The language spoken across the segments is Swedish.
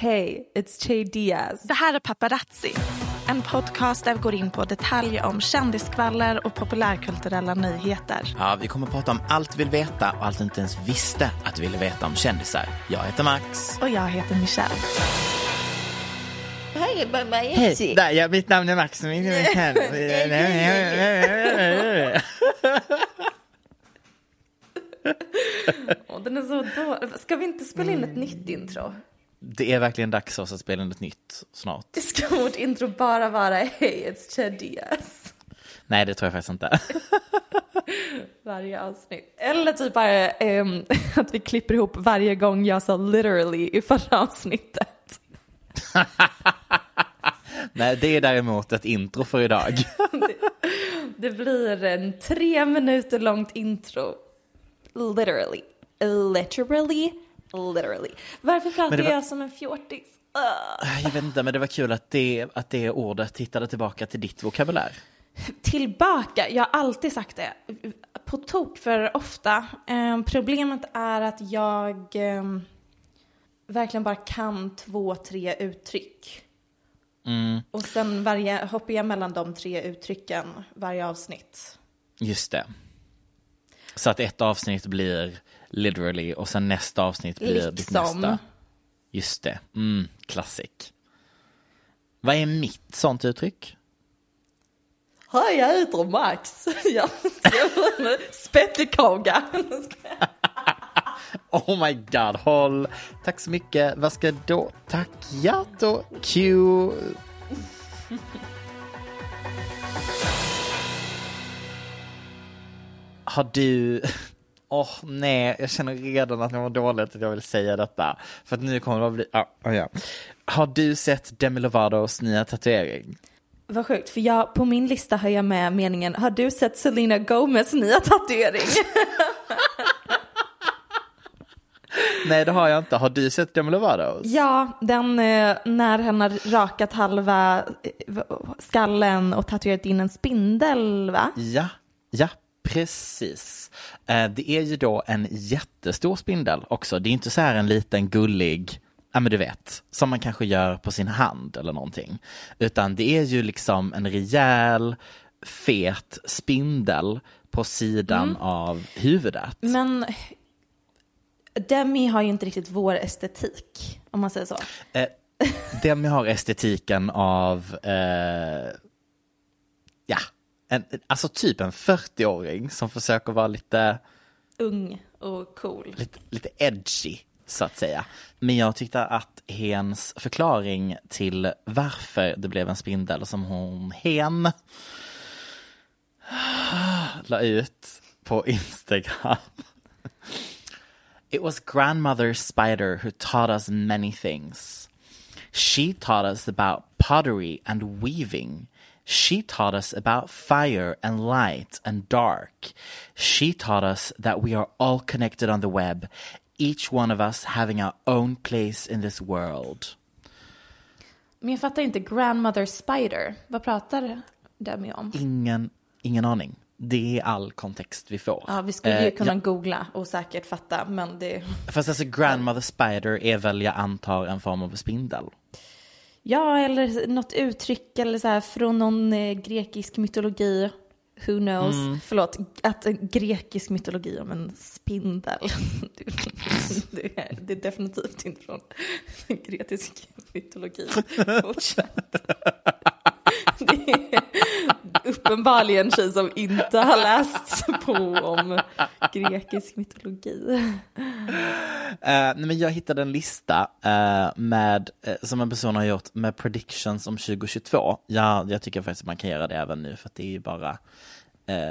Hey, it's Che Diaz. Det här är Paparazzi, en podcast där vi går in på detaljer om kändiskvaller och populärkulturella nyheter. Ja, vi kommer att prata om allt vi vill veta och allt du inte ens visste att du ville veta om kändisar. Jag heter Max. Och jag heter Michelle. Hej, mamma Hej, där, ja, mitt namn är Max. Åh, den är så dålig. Ska vi inte spela in ett nytt intro? Det är verkligen dags för oss att spela in ett nytt snart. Ska vårt intro bara vara Hey, it's Che Diaz? Nej, det tror jag faktiskt inte. Varje avsnitt. Eller typ bara ehm, att vi klipper ihop varje gång jag sa literally i förra avsnittet. Nej, det är däremot ett intro för idag. Det blir en tre minuter långt intro. Literally. Literally. Literally. Varför pratar var- jag som en fjortis? Ugh. Jag vet inte, men det var kul att det, att det ordet hittade tillbaka till ditt vokabulär. Tillbaka, jag har alltid sagt det. På tok för ofta. Eh, problemet är att jag eh, verkligen bara kan två, tre uttryck. Och sen varje, hoppar jag mellan de tre uttrycken varje avsnitt. Just det. Så att ett avsnitt blir literally och sen nästa avsnitt blir ditt Liksom. nästa. Just det. Mm, classic. Vad är mitt sånt uttryck? Hej, jag heter Max. Jag skriver spettekaka. Oh my god, håll. Tack så mycket. Vad ska då? Tack, ja då. Q. Har du... Åh nej, jag känner redan att det var dåligt att jag vill säga detta. För att nu kommer det att bli... Ah, ah, ja. Har du sett Demi Lovatos nya tatuering? Vad sjukt, för jag, på min lista har jag med meningen Har du sett Selena Gomez nya tatuering? Nej, det har jag inte. Har du sett Demi Lovatos? ja, den eh, när han har rakat halva eh, skallen och tatuerat in en spindel va? Ja, ja, precis. Eh, Det är ju då en jättestor spindel också. Det är inte så här en liten gullig, ja men du vet, som man kanske gör på sin hand eller någonting. Utan det är ju liksom en rejäl, fet spindel på sidan av huvudet. Men Demi har ju inte riktigt vår estetik, om man säger så. Eh, Demi har estetiken av, eh, ja, en, alltså typ en 40-åring som försöker vara lite Ung och cool. lite, lite edgy, så att säga. Men jag tyckte att hens förklaring till varför det blev en spindel som hon hen la ut på Instagram. It was grandmother spider who taught us many things. She taught us about pottery and weaving. She taught us about fire and light and dark. She taught us that we are all connected on the web, each one of us having our own place in this world. Men jag fattar inte, grandmother spider, vad pratar Demi om? Ingen, ingen aning. Det är all kontext vi får. Ja, vi skulle ju Eh, kunna ja, googla och säkert fatta, men det... Fast alltså grandmother spider är väl, jag antar, en form av spindel. Ja, eller något uttryck eller så här från någon eh, grekisk mytologi. Who knows? Mm. Förlåt, att en grekisk mytologi om en spindel. det, är, det är definitivt inte från grekisk mytologi. Fortsätt. Det är uppenbarligen en tjej som inte har läst på om grekisk mytologi. Uh, nej, men jag hittade en lista uh, med, uh, som en person har gjort med predictions om 2022. Ja, jag tycker faktiskt att man kan göra det även nu för att det är ju bara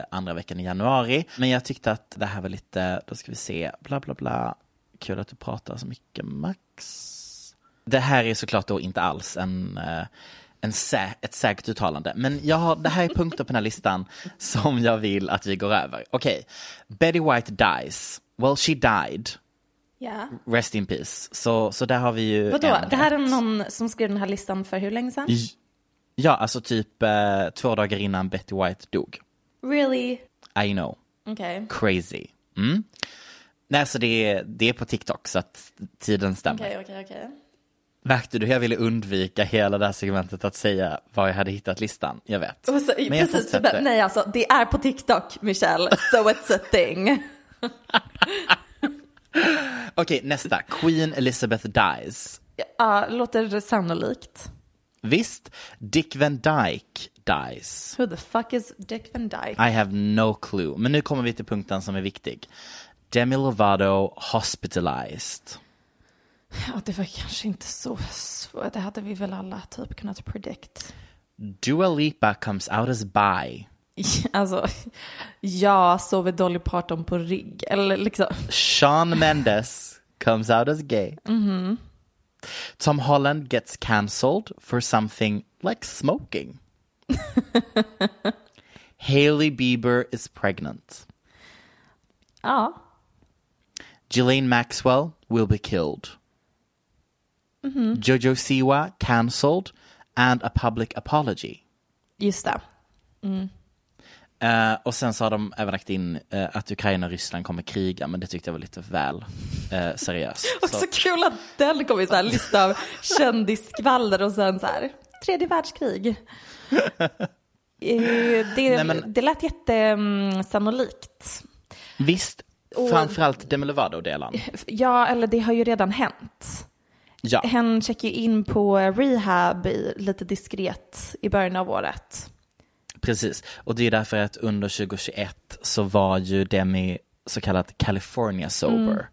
andra veckan i januari. Men jag tyckte att det här var lite, då ska vi se, bla bla bla. Kul att du pratar så mycket Max. Det här är såklart då inte alls en, en sä ett säkert uttalande. Men jag har, det här är punkter på den här listan som jag vill att vi går över. Okej, Betty White dies. Well, she died. Ja. Rest in peace. Så, så där har vi ju Vadå, det här är någon som skrev den här listan för hur länge sedan? Ja, alltså typ eh, två dagar innan Betty White dog. Really? I know. Okej. Crazy. Mm. Nej, så det är, det är på TikTok så att tiden stämmer. Okej, okej, okej. Märkte du hur jag ville undvika hela det här segmentet att säga var jag hade hittat listan? Jag vet. Så- Men jag Precis, fortsätter. nej alltså det är på TikTok Michelle, so it's a thing. Okej, nästa. Queen Elizabeth dies. Ja, låter sannolikt. Visst, Dick Van Dyke dies. Who the fuck is Dick Van Dyke? I have no clue. Men nu kommer vi till punkten som är viktig. Demi Lovato hospitalized. Ja, det var kanske inte så svårt. Det hade vi väl alla typ kunnat predict. Dua Lipa comes out as bi. Alltså, jag sover Dolly Parton på rygg. Eller liksom, Sean Mendes comes out as gay. Tom Holland gets cancelled for something like smoking. Hailey Bieber is pregnant. ja. Ghislaine Maxwell will be killed. Jojo Siwa cancelled and a public apology. Just det. Eh, och sen så har de även lagt in eh, att Ukraina och Ryssland kommer kriga, men det tyckte jag var lite väl uh, seriöst. Också Så, kul att den kom i så här lista av kändisskvaller och sen så här, tredje världskrig. Det, Nej, men- det lät jättesannolikt. visst, Och- framförallt Demi Lovato-delen. Ja, eller det har ju redan hänt. Ja, Hen checkar ju in på rehab lite diskret i början av året. precis. Och det är därför att under 2021 så var ju Demi så kallat California sober, Mm.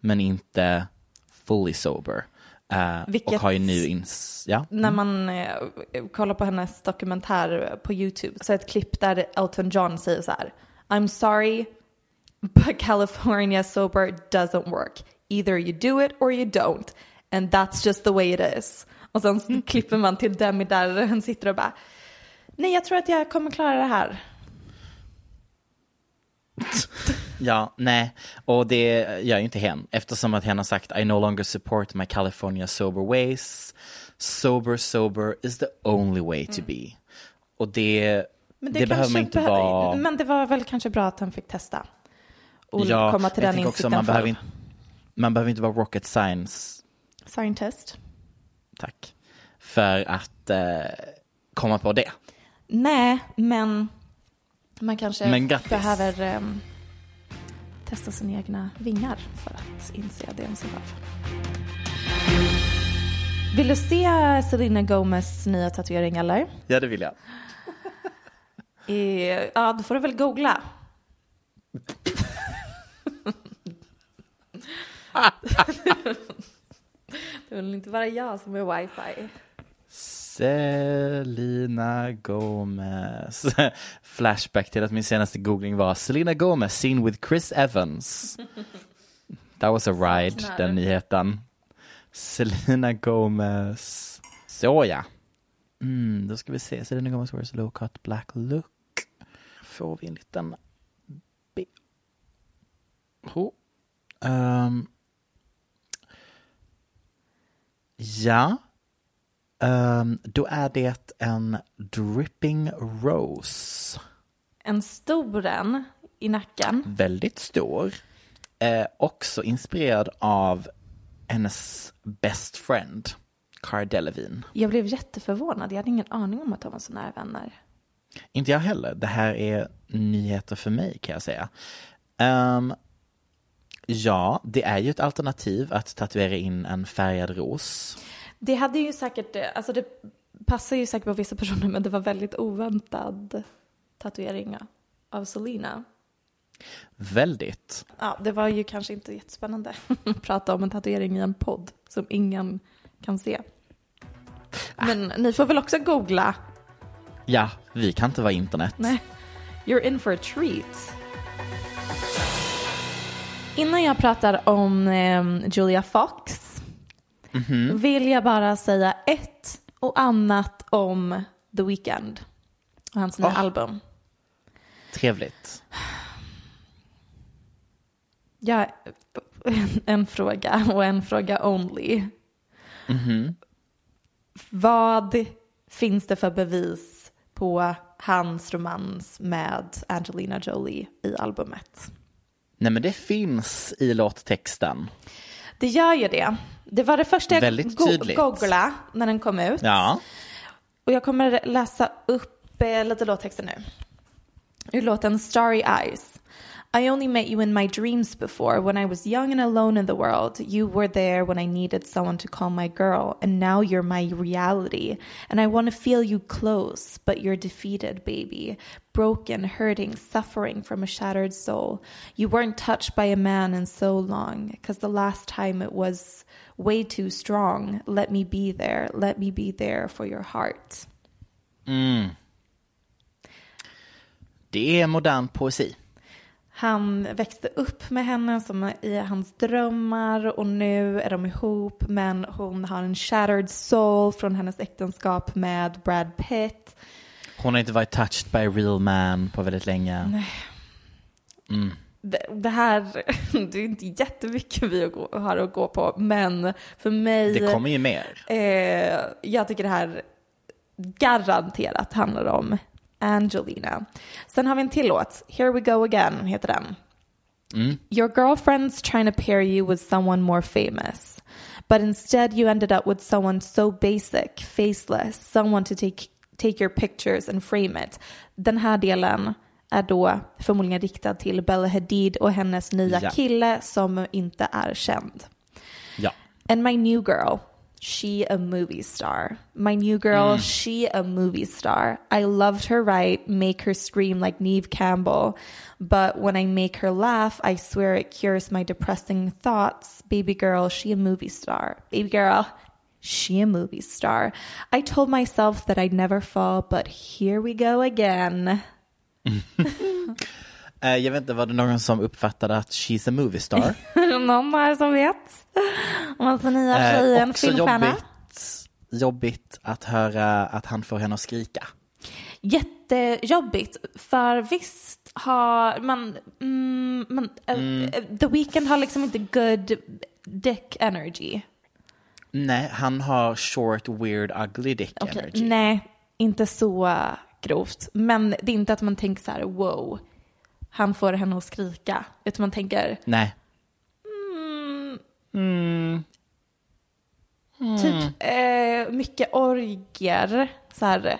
men inte fully sober. Eh, Vilket- Och har ju nu ins... Ja. När man eh, kollar på hennes dokumentär på YouTube så är ett klipp där Elton John säger så här. I'm sorry, but California sober doesn't work. Either you do it or you don't. And that's just the way it is. Och sen klipper man till Demi där han sitter och bara Nej, jag tror att jag kommer klara det här. Ja, nej, och det gör ju inte hen eftersom att hen har sagt I no longer support my California sober ways. Sober, sober is the only way to be. Och det, Men det, behöver man inte vara... Men det var väl kanske bra att han fick testa. Och ja, komma till den tänker också insikten man behöver, inte, man behöver inte vara rocket science, Scientist. tack, för att eh, komma på det. Nej, men man kanske Men behöver ehm, testa sina egna vingar för att inse det om sig själv. Vill du se Selena Gomez nya tatuering eller? Ja, det vill jag. Eh, ja, då får du väl googla. det är väl inte bara jag som är wifi. Selena Gomez. Flashback till att min senaste googling var Selena Gomez seen with Chris Evans. That was a ride, den nyheten. Selena Gomez. Så ja. Mm, då ska vi se. Selena Gomez wears a low cut black look. Får vi en liten... B... Oh. Um. Ja. Um, då är det en dripping rose. En stor en i nacken. Väldigt stor. Eh, också inspirerad av hennes best friend, Cara Delevingne. Jag blev jätteförvånad. Jag hade ingen aning om att de var så nära vänner. Inte jag heller. Det här är nyheter för mig kan jag säga. Um, ja, det är ju ett alternativ att tatuera in en färgad ros. Det hade ju säkert, alltså det passar ju säkert på vissa personer men det var väldigt oväntad tatuering av Selena. Väldigt. Ja, det var ju kanske inte jättespännande att prata om en tatuering i en podd som ingen kan se. Men ni får väl också googla. Ja, vi kan inte vara internet. Nej, you're in for a treat. Innan jag pratar om eh, Julia Fox vill jag bara säga ett och annat om The Weeknd och hans nya Oh. album. Trevligt. Ja, en fråga och en fråga only. Vad finns det för bevis på hans romans med Angelina Jolie i albumet? Nej men det finns i låttexten. Det gör ju det. Det var det första jag Väldigt go- tydligt. googlade när den kom ut. Ja. Och jag kommer läsa upp eh, lite låttexter nu. Ur låten Starry Eyes. I only met you in my dreams before. When I was young and alone in the world, you were there when I needed someone to call my girl, and now you're my reality. And I want to feel you close, but you're defeated, baby. Broken, hurting, suffering from a shattered soul. You weren't touched by a man in so long, because the last time it was way too strong. Let me be there. Let me be there for your heart. Mm. Det är modern poesi. Han växte upp med henne som i hans drömmar och nu är de ihop men hon har en shattered soul från hennes äktenskap med Brad Pitt. Hon har inte varit touched by a real man på väldigt länge. Det, det här, det är inte jättemycket vi att gå- har att gå på men för mig, Det kommer ju mer. eh, jag tycker det här garanterat handlar om Angelina. Sen har vi en till låt, Here We Go Again heter den. Your girlfriend's trying to pair you with someone more famous, but instead you ended up with someone so basic, faceless, someone to take, take your pictures and frame it. Den här delen är då förmodligen riktad till Bella Hadid och hennes nya Ja. kille som inte är känd. Ja. And my new girl, she a movie star. My new girl, she a movie star. I loved her right, make her scream like Neve Campbell. But when I make her laugh, I swear it cures my depressing thoughts. Baby girl, she a movie star. Baby girl, she a movie star. I told myself that I'd never fall, but here we go again. Eh, Jag vet inte, var det någon som uppfattade att she's a movie star? Är någon här som vet? Om den nya Eh, tjejen, också filmstjärna? jobbigt, jobbigt att höra att han får henne att skrika. jättejobbigt. För visst har man, mm, man eh, The Weeknd har liksom inte good dick energy. Nej, han har short, weird, ugly dick Okej, energy. Nej, inte så grovt. Men det är inte att man tänker så här, wow, han får henne att skrika. Utan man tänker, Nej. Typ eh, mycket orger, så här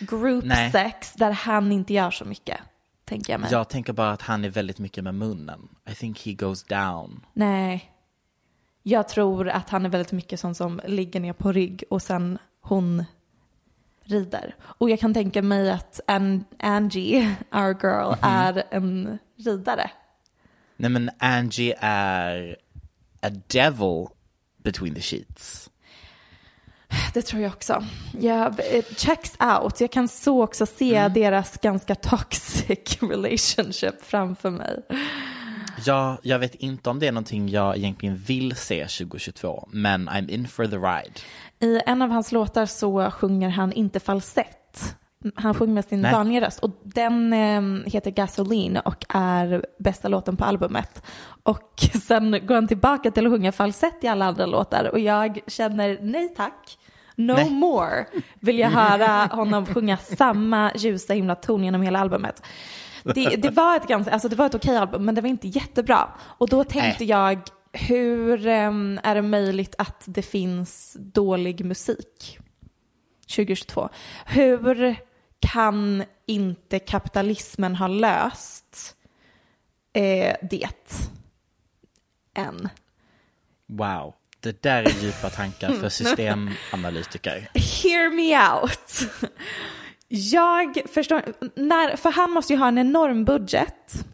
group Nej. sex, där han inte gör så mycket. Tänker jag mig. Jag tänker bara att han är väldigt mycket med munnen. I think he goes down. Nej. Jag tror att han är väldigt mycket sån som ligger ner på rygg och sen hon rider. Och jag kan tänka mig att An- Angie, our girl, är en ridare. Nej men Angie är a devil between the sheets. Det tror jag också. It checks out. Jag kan så också se deras ganska toxic relationship framför mig. Ja, jag vet inte om det är någonting jag egentligen vill se 2022, men I'm in for the ride. I en av hans låtar så sjunger han inte falsett. Han sjunger med sin Nej. vanliga röst och den eh, heter Gasoline och är bästa låten på albumet. Och sen går han tillbaka till att sjunga falsett i alla andra låtar och jag känner nej tack. No Nej. more vill jag höra honom sjunga samma ljusa himla ton genom hela albumet. Det, det var ett ganska, alltså det var ett okej album men det var inte jättebra. Och då tänkte Nej. jag, hur em, är det möjligt att det finns dålig musik 2022? Hur kan inte kapitalismen ha löst eh, det än? Wow, det där är djupa tankar för systemanalytiker. Hear me out. Jag förstår, när, för han måste ju ha en enorm budget.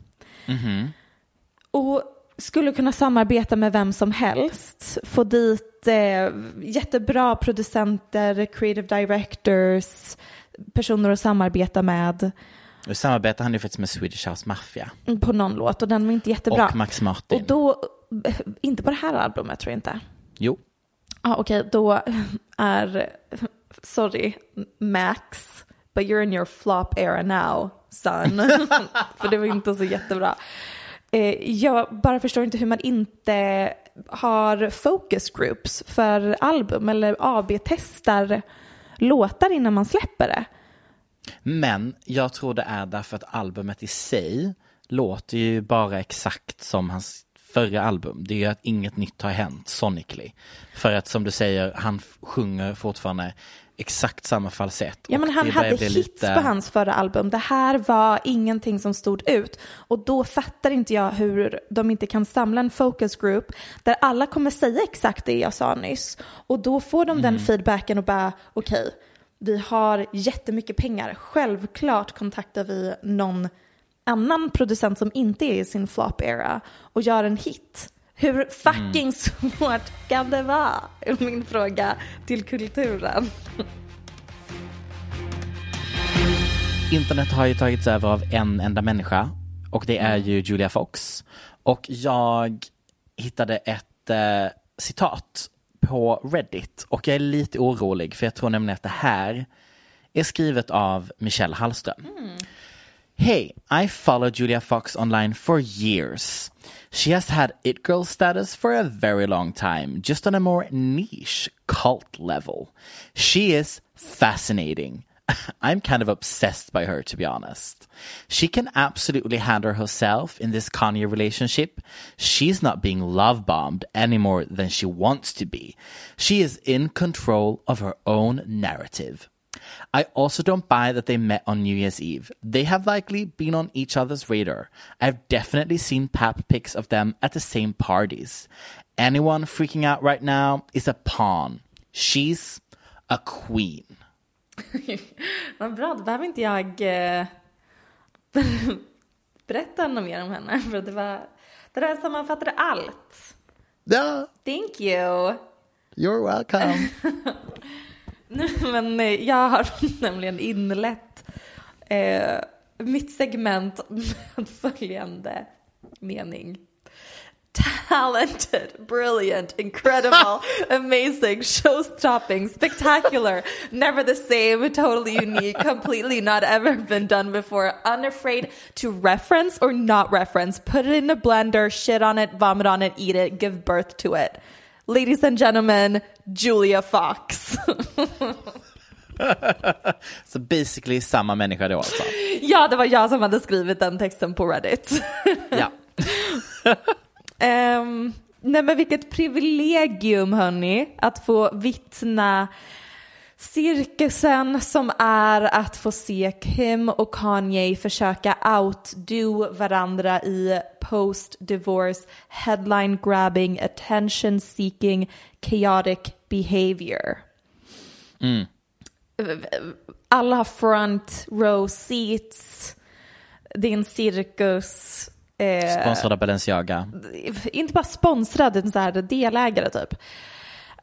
Och skulle kunna samarbeta med vem som helst. Få dit eh, jättebra producenter, creative directors, personer att samarbeta med Nu samarbetar han ju faktiskt med Swedish House Mafia på någon låt och den var inte jättebra. och Max Martin. Och då, inte på det här albumet tror jag inte. Jo, Ja, okej, då är, sorry, Max, but you're in your flop era now, son. För det var inte så jättebra. Eh, jag bara förstår inte hur man inte har focus groups för album eller AB-testar låtar innan man släpper det. men jag tror det är därför att albumet i sig låter ju bara exakt som hans förra album. Det är ju att inget nytt har hänt sonically. För att som du säger, han sjunger fortfarande exakt samma falsett. Ja, men han hade hits på hans förra album. Det här var ingenting som stod ut. Och då fattar inte jag hur de inte kan samla en focus group där alla kommer säga exakt det jag sa nyss. Och då får de den feedbacken och bara, okej, vi har jättemycket pengar. Självklart kontaktar vi någon annan producent som inte är i sin flop era och gör en hit. Hur fucking svårt kan det vara? är Min fråga till kulturen. Internet har ju tagits över av en enda människa och det är ju Julia Fox. Och jag hittade ett eh, citat på Reddit och jag är lite orolig för jag tror nämligen att det här är skrivet av Michelle Hallström. Hey, I followed Julia Fox online for years. She has had it girl status for a very long time, just on a more niche cult level. She is fascinating. I'm kind of obsessed by her, to be honest. She can absolutely handle herself in this Kanye relationship. She's not being love bombed any more than she wants to be. She is in control of her own narrative. I also don't buy that they met on New Year's Eve. They have likely been on each other's radar. I've definitely seen pap pics of them at the same parties. Anyone freaking out right now is a pawn. She's a queen. Vad bra, då behöver inte jag eh, berätta något mer om henne. För det, var, det där sammanfattade allt. Yeah, Thank you. you're welcome. Men eh, jag har nämligen inlett eh, mitt segment med följande mening. Talented, brilliant, incredible, amazing, show-stopping, spectacular, never the same, totally unique, completely not ever been done before, unafraid to reference or not reference, put it in a blender, shit on it, vomit on it, eat it, give birth to it. Ladies and gentlemen, Julia Fox. Så basically samma människa då alltså. ja, det var jag som hade skrivit den texten på Reddit. Ja. Um, nej men vilket privilegium hörni, att få vittna cirkusen som är att få se Kim och Kanye försöka outdo varandra i post-divorce headline grabbing, attention seeking, chaotic behavior. Alla har front row seats, det är en cirkus. Eh, Sponsrad av Balenciaga. inte bara sponsrad utan så här delägare typ.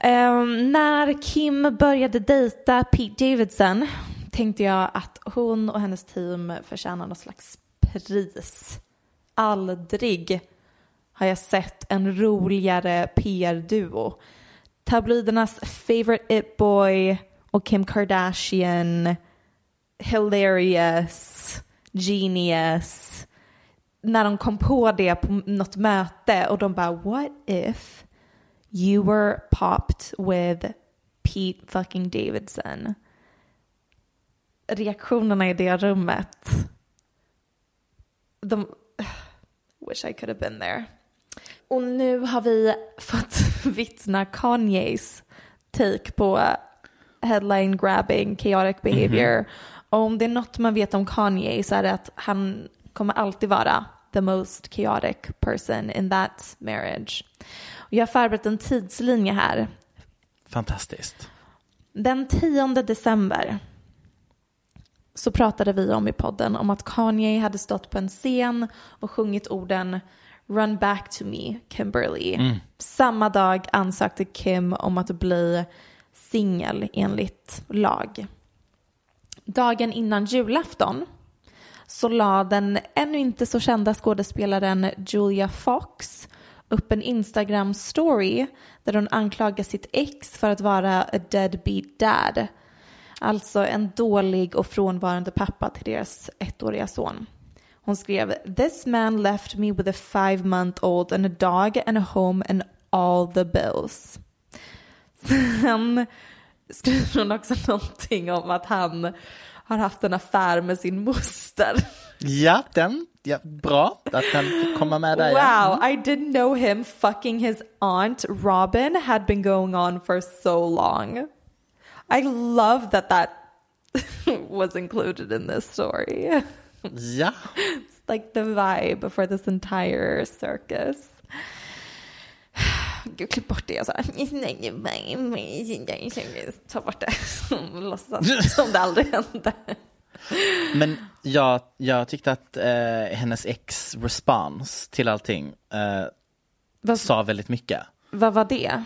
Ehm, när Kim började dejta Pete Davidson tänkte jag att hon och hennes team förtjänar något slags pris. Aldrig har jag sett en roligare PR-duo. Tabloidernas favorite it boy och Kim Kardashian, hilarious, genius. När de kom på det på något möte och de bara what if you were popped with Pete fucking Davidson. Reaktionerna i det rummet. De... Wish I could have been there. Och nu har vi fått vittna Kanyes take på headline grabbing, chaotic behavior. Mm -hmm. Och om det är något man vet om Kanye så är det att han kommer alltid vara the most chaotic person in that marriage. Jag har förberett en tidslinje här. Fantastiskt. Den 10 december så pratade vi om i podden om att Kanye hade stått på en scen och sjungit orden Run back to me, Kimberly. Mm. Samma dag ansökte Kim om att bli singel enligt lag. Dagen innan julafton så la den ännu inte så kända skådespelaren Julia Fox upp en Instagram-story där hon anklagar sitt ex för att vara a deadbeat dad. Alltså en dålig och frånvarande pappa till deras ettåriga son. Hon skrev “This man left me with a five month old and a dog and a home and all the bills”. Sen skriver hon också någonting om att han har haft en affär med sin moster. Ja, den, ja, bra att den fick komma med där. Wow, mm. I didn't know him fucking his aunt Robin had been going on for so long. I love that that was included in this story. Ja. It's like the vibe for this entire circus. Gud, klipp bort det. Jag sa, ta bort det. Låtsas som det aldrig hände. Men jag, jag tyckte att eh, hennes ex respons till allting eh, vad, sa väldigt mycket. Vad var det?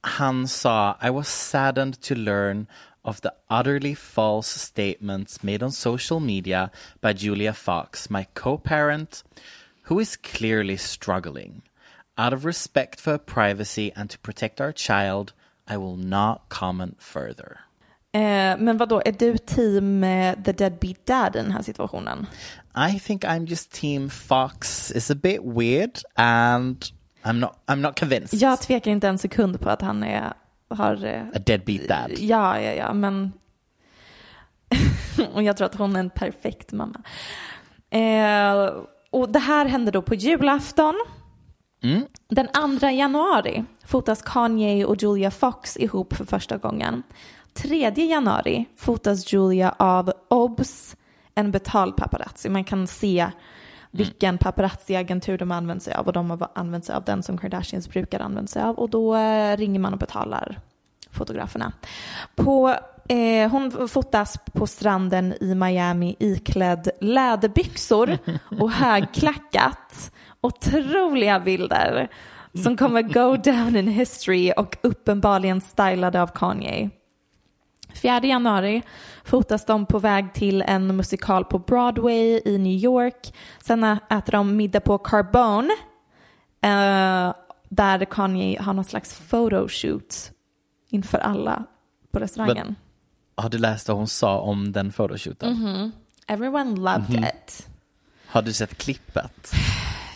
Han sa, I was saddened to learn of the utterly false statements made on social media by Julia Fox, my co-parent, who is clearly struggling. Out of respect for her privacy and to protect our child, I will not comment further. Eh, men vad då är du team eh, the deadbeat dad i den här situationen? I think I'm just team Fox is a bit weird and I'm not, I'm not convinced. Jag tvekar inte en sekund på att han är, har... Eh, a deadbeat dad. Ja, ja, ja, men... och jag tror att hon är en perfekt mamma. Eh, och det här hände då på julafton. Mm. Den 2 januari fotas Kanye och Julia Fox ihop för första gången. 3 januari fotas Julia av OBS, en betald paparazzi. Man kan se vilken paparazzi-agentur de använder sig av och de har använt sig av den som Kardashians brukar använda sig av och då eh, ringer man och betalar fotograferna. På, eh, hon fotas på stranden i Miami iklädd läderbyxor och högklackat otroliga bilder som kommer go down in history och uppenbarligen stylade av Kanye. 4 januari fotas de på väg till en musikal på Broadway i New York. Sen äter de middag på Carbone eh, där Kanye har någon slags photoshoot inför alla på restaurangen. Men, har du läst vad hon sa om den photoshooten? Mm -hmm. Everyone loved mm -hmm. it. Har du sett klippet?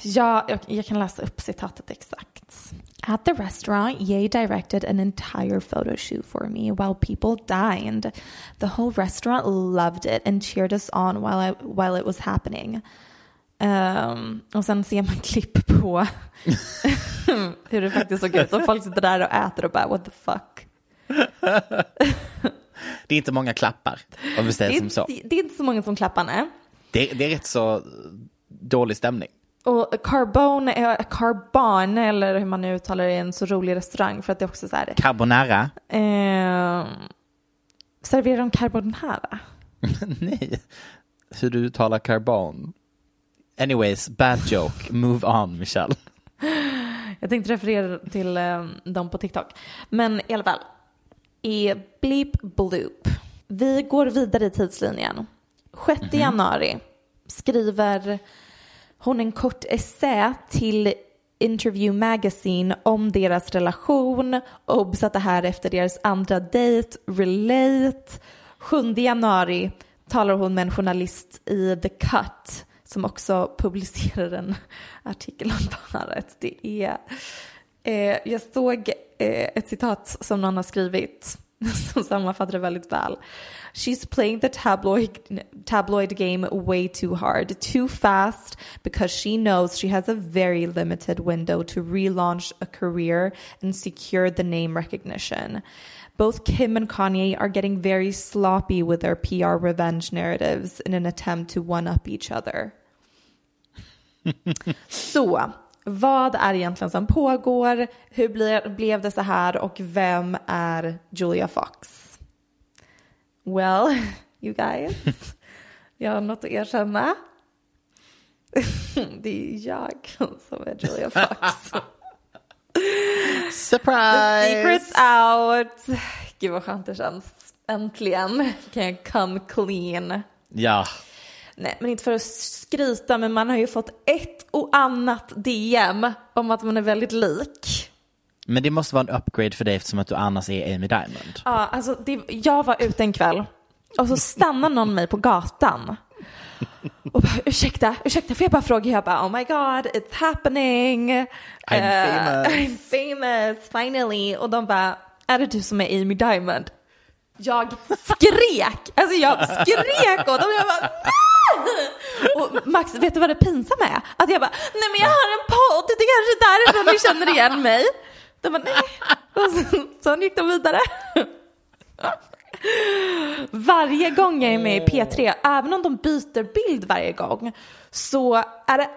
Ja, jag, jag, kan läsa upp citatet exakt. At the restaurant, Ye directed an entire photo shoot for me while people dined. The whole restaurant loved it and cheered us on while, I, while it was happening. Um, och sen ser man klipp på hur det faktiskt såg ut. Och folk sitter där och äter och bara what the fuck. det är inte många klappar, om vi säger som så. Det är inte så många som klappar, nej. Det, det är rätt så dålig stämning. Och Carbone, Carbon, eller hur man nu uttalar det, är en så rolig restaurang för att det är också så här. Carbonara? Eh, serverar de carbonara? Nej, hur du uttalar carbon. Anyways, bad joke. Move on, Michelle. Jag tänkte referera till eh, dem på TikTok. Men i alla fall, i Bleep Bloop. Vi går vidare i tidslinjen. 6 mm -hmm. januari skriver hon en kort essä till Interview Magazine om deras relation. Obs att det här är efter deras andra dejt, Relate. 7 januari talar hon med en journalist i The Cut som också publicerar en artikel om paret. Det är, eh, jag såg eh, ett citat som någon har skrivit som väldigt väl. She's playing the tabloid, tabloid game way too hard, too fast, because she knows she has a very limited window to relaunch a career and secure the name recognition. Both Kim and Kanye are getting very sloppy with their PR revenge narratives in an attempt to one up each other. Så, vad är egentligen som pågår? Hur ble, blev det så här och vem är Julia Fox? Well, you guys, jag har något att erkänna. det är jag som är Julia Fox. Surprise! The secret's out. Gud vad skönt det känns. Äntligen kan jag come clean. Ja. Nej, men inte för att skryta, men man har ju fått ett och annat DM om att man är väldigt lik. Men det måste vara en upgrade för dig eftersom att du annars är Amy Diamond. Ja, alltså det, jag var ute en kväll och så stannar någon mig på gatan. Och bara, ursäkta, ursäkta, får jag bara fråga? Jag bara, oh my god, it's happening. I'm Eh, famous. I'm famous, finally. Och de bara, är det du som är Amy Diamond? Jag skrek, alltså jag skrek åt dem. Jag bara, nej! Och Max, vet du vad det pinsamma är? Att jag bara, nej men jag har en podd, det är kanske därför ni känner igen mig. De bara, nej. Och så, så gick de vidare. Varje gång jag är med i P3, även om de byter bild varje gång, så är det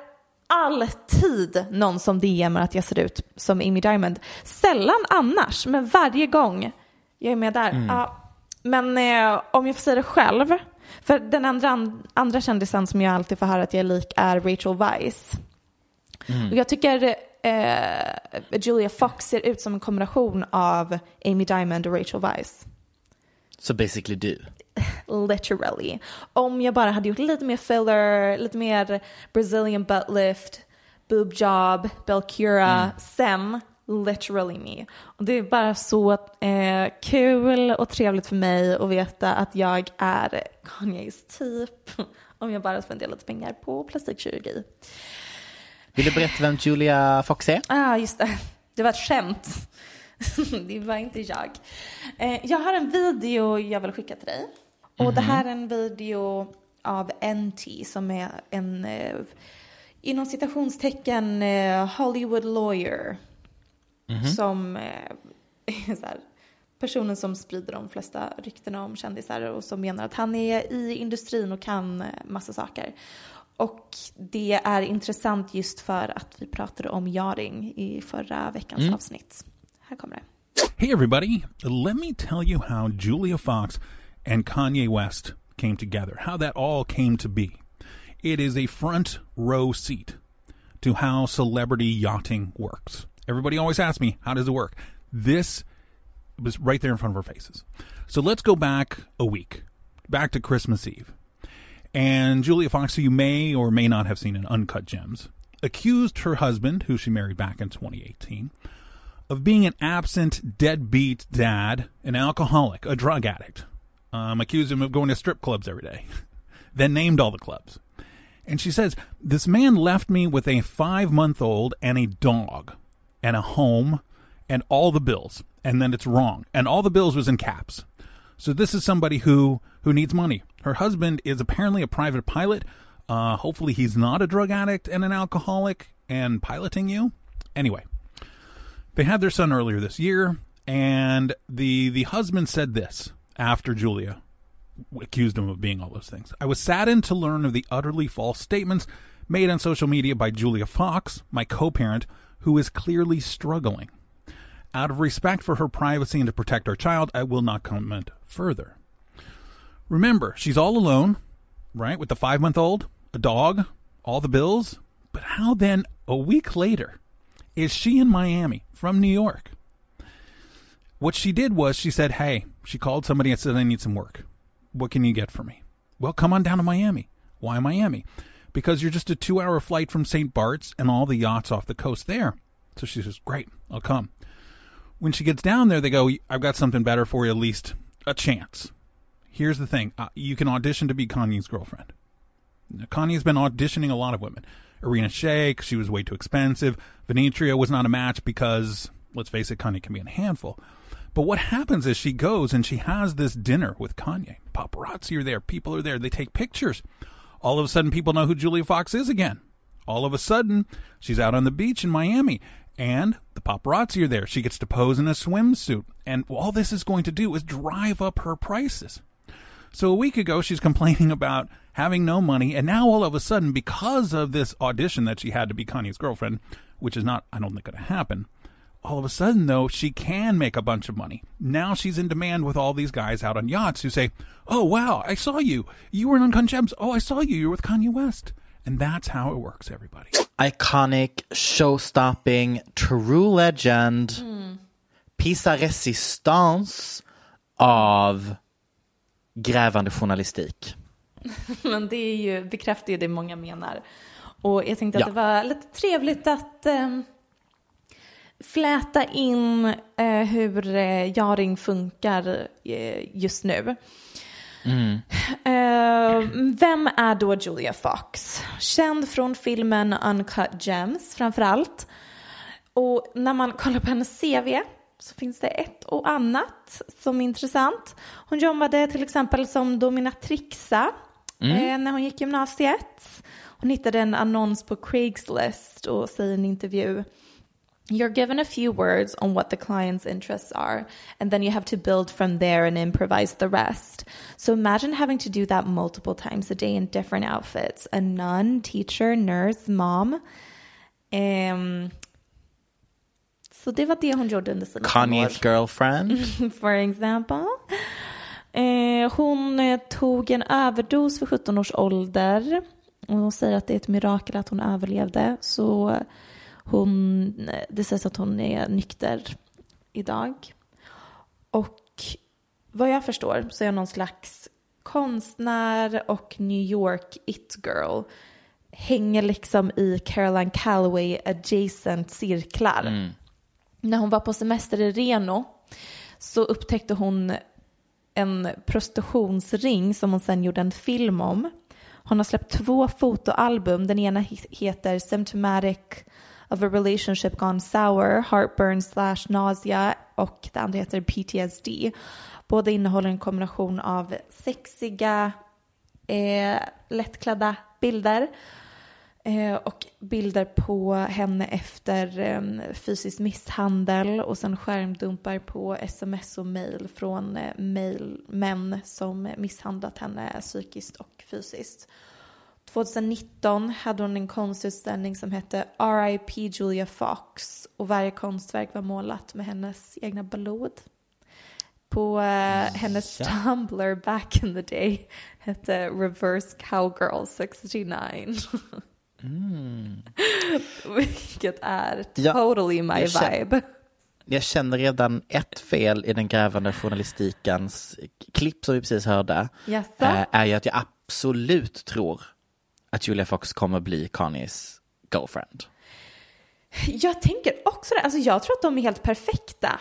alltid någon som DMar att jag ser ut som Amy Diamond. Sällan annars, men varje gång jag är med där. Ja, men eh, om jag får säga det själv, för den andra, andra kändisen som jag alltid får höra att jag är lik är Rachel Weisz. Och jag tycker eh, Julia Fox ser ut som en kombination av Amy Diamond och Rachel Weisz. Så basically du. Literally. Om jag bara hade gjort lite mer filler, lite mer Brazilian butt lift, boob job, Belcura, sen literally me. Och det är bara så eh, kul och trevligt för mig att veta att jag är Kanyes typ. Om jag bara spenderar lite pengar på plastikkirurgi. Vill du berätta vem Julia Fox är? Ah, just det. Det var ett skämt. det var inte jag. Eh, jag har en video jag vill skicka till dig. Och det här är en video av NT som är en eh, inom citationstecken eh, Hollywood lawyer. Som eh, är så här, personen som sprider de flesta ryktena om kändisar och som menar att han är i industrin och kan eh, massa saker. Och det är intressant just för att vi pratade om Jaring i förra veckans avsnitt. Här kommer det. Hey, everybody. Let me tell you how Julia Fox and Kanye West came together, how that all came to be. It is a front row seat to how celebrity yachting works. Everybody always asks me, how does it work? This was right there in front of our faces. So let's go back a week, back to Christmas Eve. And Julia Fox, who you may or may not have seen in Uncut Gems, accused her husband, who she married back in 2018, of being an absent, deadbeat dad, an alcoholic, a drug addict. Um, accused him of going to strip clubs every day, then named all the clubs. And she says, This man left me with a five month old and a dog and a home and all the bills. And then it's wrong. And all the bills was in caps. So this is somebody who who needs money. Her husband is apparently a private pilot. Uh, hopefully he's not a drug addict and an alcoholic and piloting you. Anyway, they had their son earlier this year, and the the husband said this after Julia accused him of being all those things. I was saddened to learn of the utterly false statements made on social media by Julia Fox, my co-parent, who is clearly struggling. Out of respect for her privacy and to protect our child, I will not comment further. Remember, she's all alone, right, with the five month old, a dog, all the bills. But how then, a week later, is she in Miami from New York? What she did was she said, Hey, she called somebody and said, I need some work. What can you get for me? Well, come on down to Miami. Why Miami? Because you're just a two hour flight from St. Bart's and all the yachts off the coast there. So she says, Great, I'll come. When she gets down there, they go, I've got something better for you, at least a chance. Here's the thing uh, you can audition to be Kanye's girlfriend. Now, Kanye's been auditioning a lot of women. Arena Shayk, she was way too expensive. Venetria was not a match because, let's face it, Kanye can be a handful. But what happens is she goes and she has this dinner with Kanye. Paparazzi are there, people are there, they take pictures. All of a sudden, people know who Julia Fox is again. All of a sudden, she's out on the beach in Miami and the paparazzi are there. She gets to pose in a swimsuit. And all this is going to do is drive up her prices. So a week ago, she's complaining about having no money, and now all of a sudden, because of this audition that she had to be Kanye's girlfriend, which is not, I don't think, going to happen, all of a sudden, though, she can make a bunch of money. Now she's in demand with all these guys out on yachts who say, Oh, wow, I saw you. You were in Uncut Gems. Oh, I saw you. You were with Kanye West. And that's how it works, everybody. Iconic, show-stopping, true legend, Pisa resistance av grävande journalistik. Men det är ju, bekräftar ju det många menar. Och jag tänkte att Ja. det var lite trevligt att eh, fläta in eh, hur eh, Jaring funkar eh, just nu. Eh, vem är då Julia Fox? Känd från filmen Uncut Gems framför allt. Och när man kollar på hennes CV så finns det ett och annat som är intressant. Hon jobbade till exempel som dominatrixa eh, när hon gick gymnasiet. Hon hittade en annons på Craigslist och säger i en intervju You're given a few words on what the client's interests are, and then you have to build from there and improvise the rest. So imagine having to do that multiple times a day in different outfits a nun, teacher, nurse, mom. Ehm, så det var det hon gjorde under sina. Kanye's girlfriend. For example. Eh, hon tog en överdos vid 17 års ålder. Och hon säger att det är ett mirakel att hon överlevde. Så hon, det sägs att hon är nykter idag. Och vad jag förstår så är hon någon slags konstnär och New York it-girl. Hänger liksom i Caroline Calloway adjacent cirklar. När hon var på semester i Reno så upptäckte hon en prostitutionsring som hon sen gjorde en film om. Hon har släppt två fotoalbum. Den ena he- heter Symptomatic of a relationship gone sour, heartburn slash nausea och det andra heter PTSD. Båda innehåller en kombination av sexiga, eh, lättklädda bilder Eh, och bilder på henne efter eh, fysisk misshandel och sen skärmdumpar på sms och mail från eh, mail, män som misshandlat henne psykiskt och fysiskt. 2019 hade hon en konstutställning som hette RIP Julia Fox och varje konstverk var målat med hennes egna blod. På eh, hennes Tumblr back in the day hette Reverse Cowgirl 69. Vilket är Ja, totally my jag känner- vibe. Jag känner redan ett fel i den grävande journalistikens klipp som vi precis hörde. Jaså? eh, är ju att jag absolut tror att Julia Fox kommer bli Kanyes girlfriend. Jag tänker också det. Alltså jag tror att de är helt perfekta.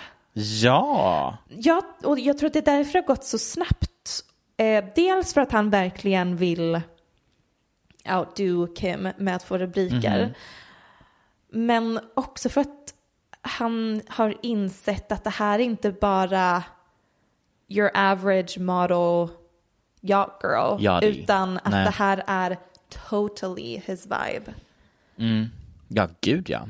Ja! Jag, och jag tror att det är därför det har gått så snabbt. Eh, dels för att han verkligen vill outdo Kim med att få rubriker. Men också för att han har insett att det här är inte bara your average model yacht girl. Yachty. utan att Nej. det här är totally his vibe. Ja, gud ja.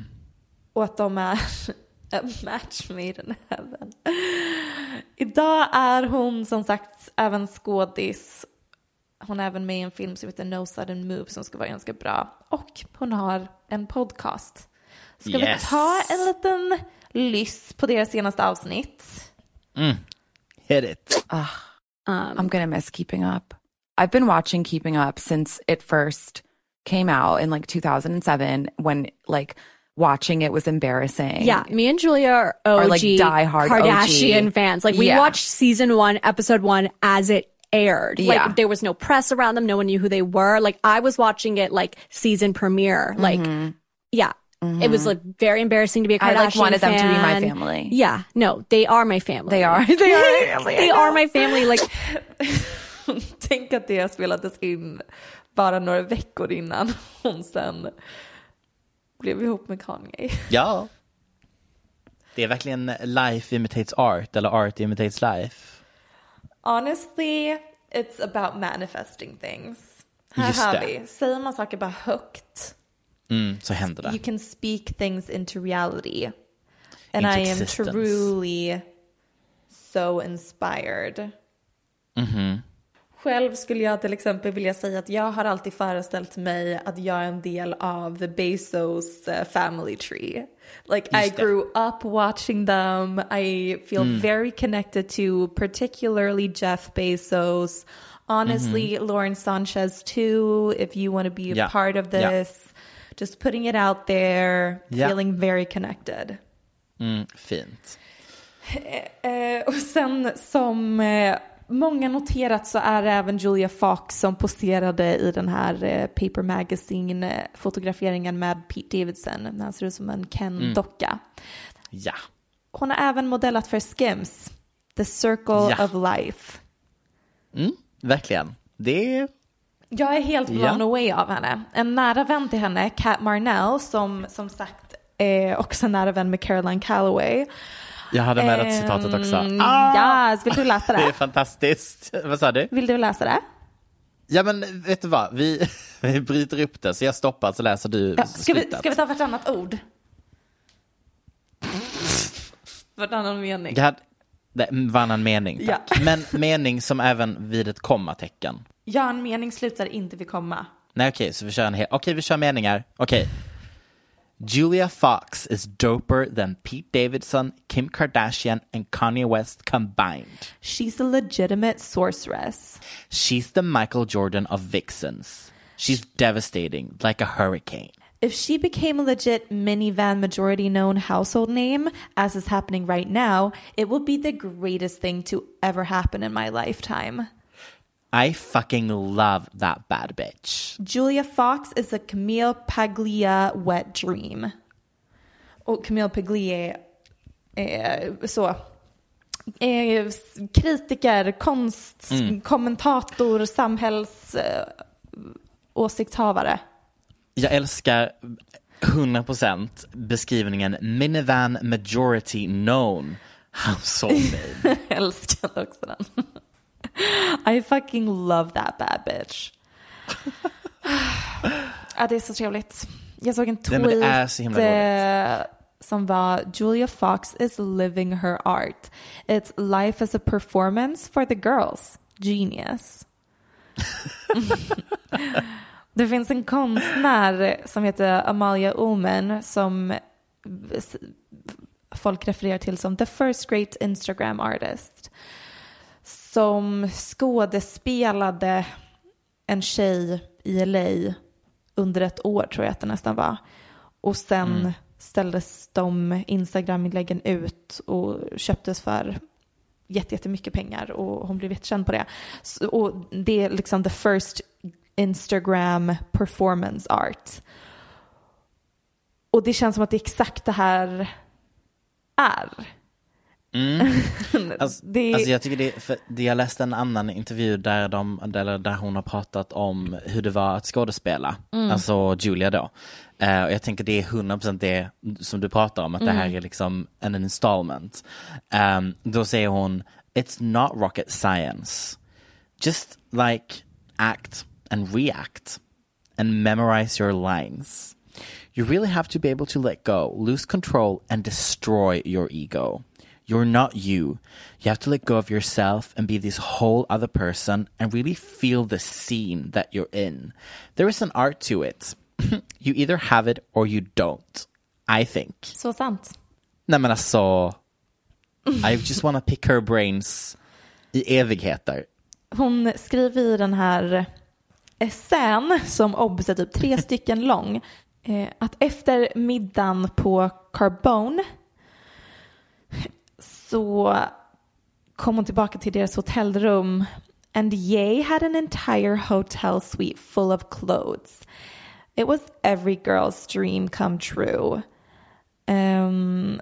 Och att de är a match made in heaven. Idag är hon som sagt även skådis. Hon är även med i en film som heter No Sudden Move som ska vara ganska bra. Och hon har en podcast. Ska vi Yes. ta en liten lyss på deras senaste avsnitt? Hit it. I'm going to miss Keeping Up. I've been watching Keeping Up since it first came out in like 2007 when like watching it was embarrassing. Yeah, me and Julia are OG Or, like, diehard Kardashian OG. fans. Like we Yeah. watched season one, episode one as it aired. Yeah. Like there was no press around them. No one knew who they were. Like I was watching it like season premiere. Like yeah. It was like very embarrassing to be a Mm-hmm. I, Kardashian like, wanted them to be my family. Yeah, no, they are my family. They are. They are my family. They are my family. Like Tänk att det spelades in bara några veckor innan hon sen blev ihop med Kanye. Ja. Det är verkligen life imitates art eller art imitates life. Honestly, it's about manifesting things. Här Just har det. vi, säger man saker bara högt, Mm, så händer det. you can speak things into reality. And Into I am existence. truly so inspired. Mhm. Själv skulle jag till exempel vilja säga att jag har alltid föreställt mig att jag är en del av the Bezos uh, family tree. Like I Just det. grew up watching them. I feel Mm. very connected to particularly Jeff Bezos. Honestly, Lauren Sanchez too, if you want to be a. Ja. part of this. Just putting it out there, Ja. feeling very connected. Mm, fint. Eh, och sen som eh, många noterat så är det även Julia Fox som poserade i den här eh, Paper Magazine-fotograferingen med Pete Davidson när han ser ut som en Ken-docka. Ja. Hon har även modellat för Skims, The Circle Ja. of Life. Mm, verkligen. Det. Jag är helt blown Ja. away av henne. En nära vän till henne, Kat Marnell, som som sagt är också nära vän med Caroline Calloway. Jag hade med det citatet också. Ehm, Ah! Yes, vill du läsa Det är det? fantastiskt. Vad sa du? Vill du läsa det? Ja men vet du vad, vi, vi bryter upp det så jag stoppar så läser du Ja, ska, vi, ska vi ta vartannat ord? Varannan mening. Jag hade, det var en mening tack. Ja. Men mening som även vid ett kommatecken. Ja, en mening slutar inte vid komma. Nej okej, så vi kör en hel, okej vi kör meningar. Okej. Julia Fox is doper than Pete Davidson, Kim Kardashian and Kanye West combined. She's a legitimate sorceress. She's the Michael Jordan of vixens. She's devastating, like a hurricane. If she became a legit minivan majority known household name, as is happening right now, it will be the greatest thing to ever happen in my lifetime. I fucking love that bad bitch. Julia Fox is a Camille Paglia wet dream. Och Camille Paglia är så. Eh, kritiker, konst, kommentator, samhälls eh. Jag älskar 100% beskrivningen minivan majority known household name. Älskar också den. I fucking love that bad bitch. ja, det är så trevligt. Jag såg en Nej, tweet himla eh, som var Julia Fox is living her art. It's life as a performance for the girls. Genius. det finns en konstnär som heter Amalia Ullman som folk refererar till som the first great Instagram artist. Som skådespelade en tjej i LA under ett år tror jag att det nästan var. Och sen ställdes de Instagram-inläggen ut och köptes för jätte- jättemycket pengar och hon blev jättekänd på det. Så, och det är liksom the first Instagram performance art. Och det känns som att det är exakt det här är. Mm. Alltså, Det- alltså jag tycker det, för jag läste en annan intervju där, de, där, där hon har pratat om hur det var att skådespela, alltså Julia då. Eh, och jag tänker det är 100% det som du pratar om, att det här är liksom en installment. Ehm, då säger hon, it's not rocket science. Just like act and react and memorize your lines. You really have to be able to let go, lose control, and destroy your ego. You're not you. You have to let go of yourself and be this whole other person and really feel the scene that you're in. There is an art to it. you either have it or you don't. I think. Så sant. Nej men alltså, I just wanna pick her brains i evigheter. Hon skriver i den här essän som obs är typ tre stycken lång eh, att efter middagen på Carbone så kom hon tillbaka till deras hotellrum and Ye had an entire hotel suite full of clothes. It was every girl's dream come true. Um,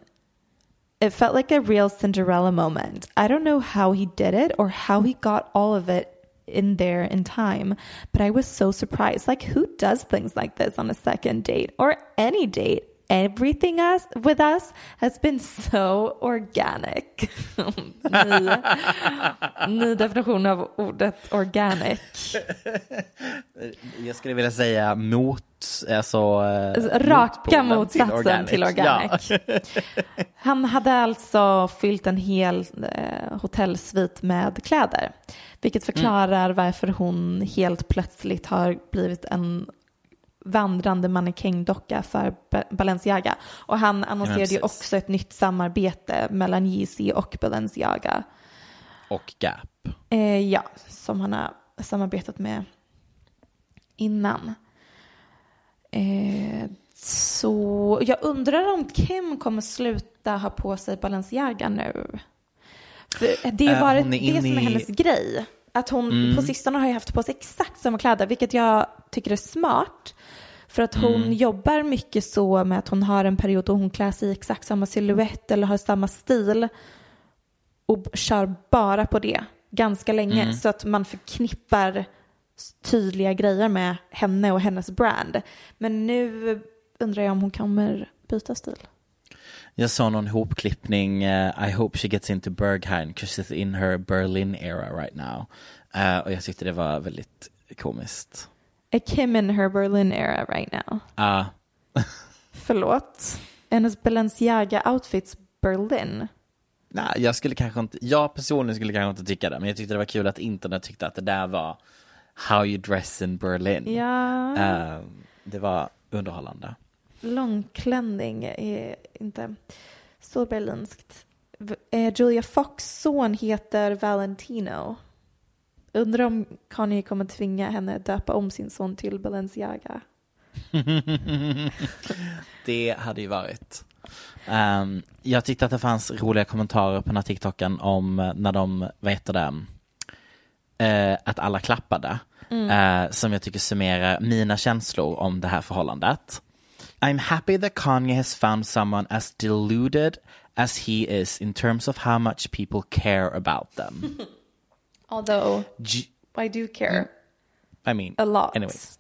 it felt like a real Cinderella moment. I don't know how he did it or how he got all of it in there in time, but I was so surprised. Like, who does things like this on a second date or any date? Everything us with us has been so organic. ny, ny definition av ordet organic. Jag skulle vilja säga mot, alltså... eh, Raka motsatsen till organic. Ja. Han hade alltså fyllt en hel eh, hotellsvit med kläder. Vilket förklarar varför hon helt plötsligt har blivit en vandrande mannekängdocka för Ba- Balenciaga. Och han annonserade ju också ett nytt samarbete mellan Yeezy och Balenciaga. Och Gap. Eh, ja, som han har samarbetat med innan. Eh, så jag undrar om Kim kommer sluta ha på sig Balenciaga nu. För det har varit är det som är i- hennes grej. Att hon Mm. på sistone har ju haft på sig exakt samma kläder, vilket jag tycker är smart. För att hon Mm. jobbar mycket så med att hon har en period då hon klär sig i exakt samma silhuett eller har samma stil och kör bara på det ganska länge Mm. så att man förknippar tydliga grejer med henne och hennes brand. Men nu undrar jag om hon kommer byta stil. Jag såg någon hopklippning, eh, I hope she gets into Berghain because she's in her Berlin era right now. Eh, och jag tyckte det var väldigt komiskt. Är Kim in her Berlin era right now? Ja, Förlåt. Hennes Balenciaga-outfits Berlin. nej, jag skulle kanske inte, jag personligen skulle kanske inte tycka det, men jag tyckte det var kul att internet tyckte att det där var how you dress in Berlin. Ja, Eh, det var underhållande. Långklänning är inte så berlinskt. Eh, Julia Fox son heter Valentino. Undrar om Kanye kommer tvinga henne att döpa om sin son till Balenciaga. det hade ju varit. Ehm, jag tyckte att det fanns roliga kommentarer på den här TikToken om eh, när de, vad heter det, eh, att alla klappade. Eh, som jag tycker summerar mina känslor om det här förhållandet. I'm happy that Kanye has found someone as deluded as he is in terms of how much people care about them. Although Ju- I do care I mean, a lot. anyways.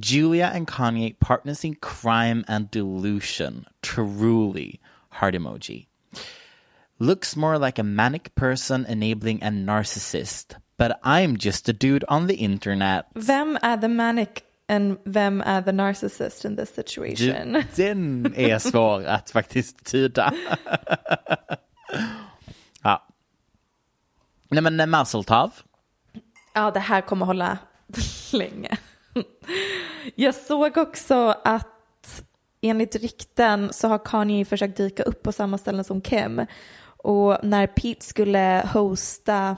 Julia and Kanye partners in crime and delusion. Truly. Heart emoji. Looks more like a manic person enabling a narcissist. But I'm just a dude on the internet. Vem är the manic and vem är the narcissist in this situation? den är svår att faktiskt tyda. ja. Nej men eh, Mazel tov. Ja, det här kommer hålla länge. Jag såg också att enligt rykten så har Kanye försökt dyka upp på samma ställen som Kim. Och när Pete skulle hosta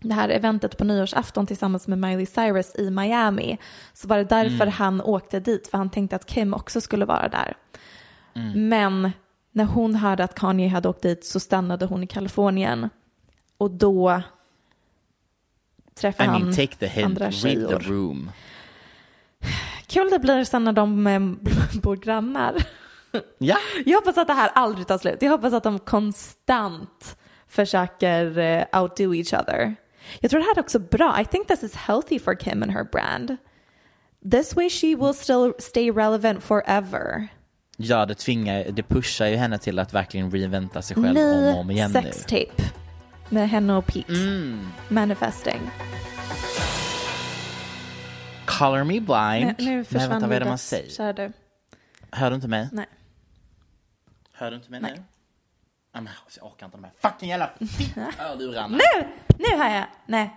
det här eventet på nyårsafton tillsammans med Miley Cyrus i Miami så var det därför han åkte dit för han tänkte att Kim också skulle vara där. Men när hon hörde att Kanye hade åkt dit så stannade hon i Kalifornien och då träffade I han mean take the hint, andra read tjejor. the room. Kul det blir sen när de eh, bor grannar. Ja. Jag hoppas att det här aldrig tar slut. Jag hoppas att de konstant försöker eh, outdo each other. Jag tror det här är också bra. I think this is healthy for Kim and her brand. This way she will still stay relevant forever. Ja, det tvingar, det pushar ju henne till att verkligen reinventa sig själv om Ny och om igen sextape med henne och Pete. Mm. Manifesting. Color me blind. Nej, nu Nej, försvann vänta, vad är det man säger? Hör du inte mig? Nej. Hör du inte mig Nej. nu? Men, Jag orkar inte de här fucking jävla hörlurarna. Nu! Nu hör jag. Nej.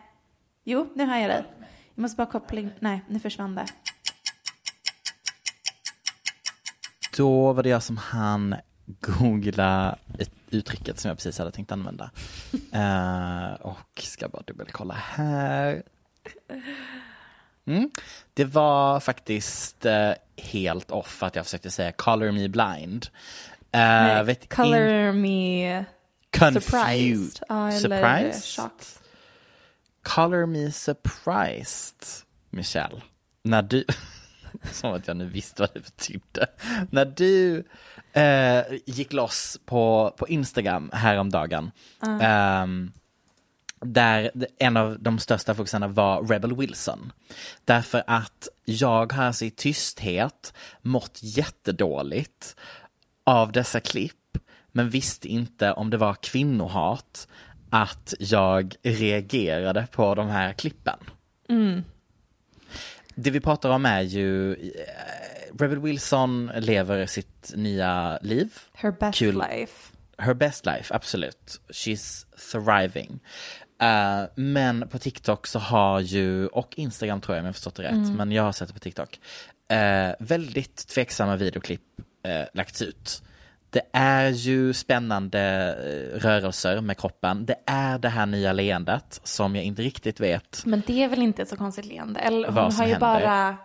Jo, nu hör jag dig. Jag måste bara koppla in. Nej, nu försvann det. Då var det jag som han googla ett uttrycket som jag precis hade tänkt använda. Eh, och ska bara dubbelkolla här. Mm. Det var faktiskt eh, helt off att jag försökte säga color me blind. Uh, Nej, vet color me Confused. surprised. Ja, Surprised? chocked. Color me surprised, Michelle. När du, som att jag nu visste vad det betydde. När du eh, gick loss på, på Instagram häromdagen. ehm, där en av de största fokusarna var Rebel Wilson. Därför att jag har alltså i tysthet mått jättedåligt av dessa klipp, men visste inte om det var kvinnohat att jag reagerade på de här klippen. Det vi pratar om är ju eh, Rebel Wilson lever sitt nya liv. Her best Kul. life. Her best life, absolut. She's thriving. Eh, men på TikTok så har ju, och Instagram tror jag om jag förstått det rätt, men jag har sett det på TikTok, eh, väldigt tveksamma videoklipp uh, lagts ut. Det är ju spännande eh, rörelser med kroppen. Det är det här nya leendet som jag inte riktigt vet. Men det är väl inte ett så konstigt leende? Eller hon som har ju händer. bara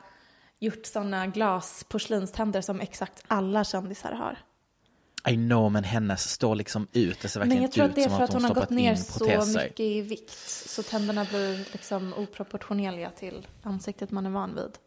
gjort sådana glasporslinständer som exakt alla kändisar har. I know, men hennes står liksom ut. Det ser verkligen Men jag tror ut att det är som för att att hon, hon har gått ner så mycket i vikt. Så tänderna blir liksom oproportionerliga till ansiktet man är van vid.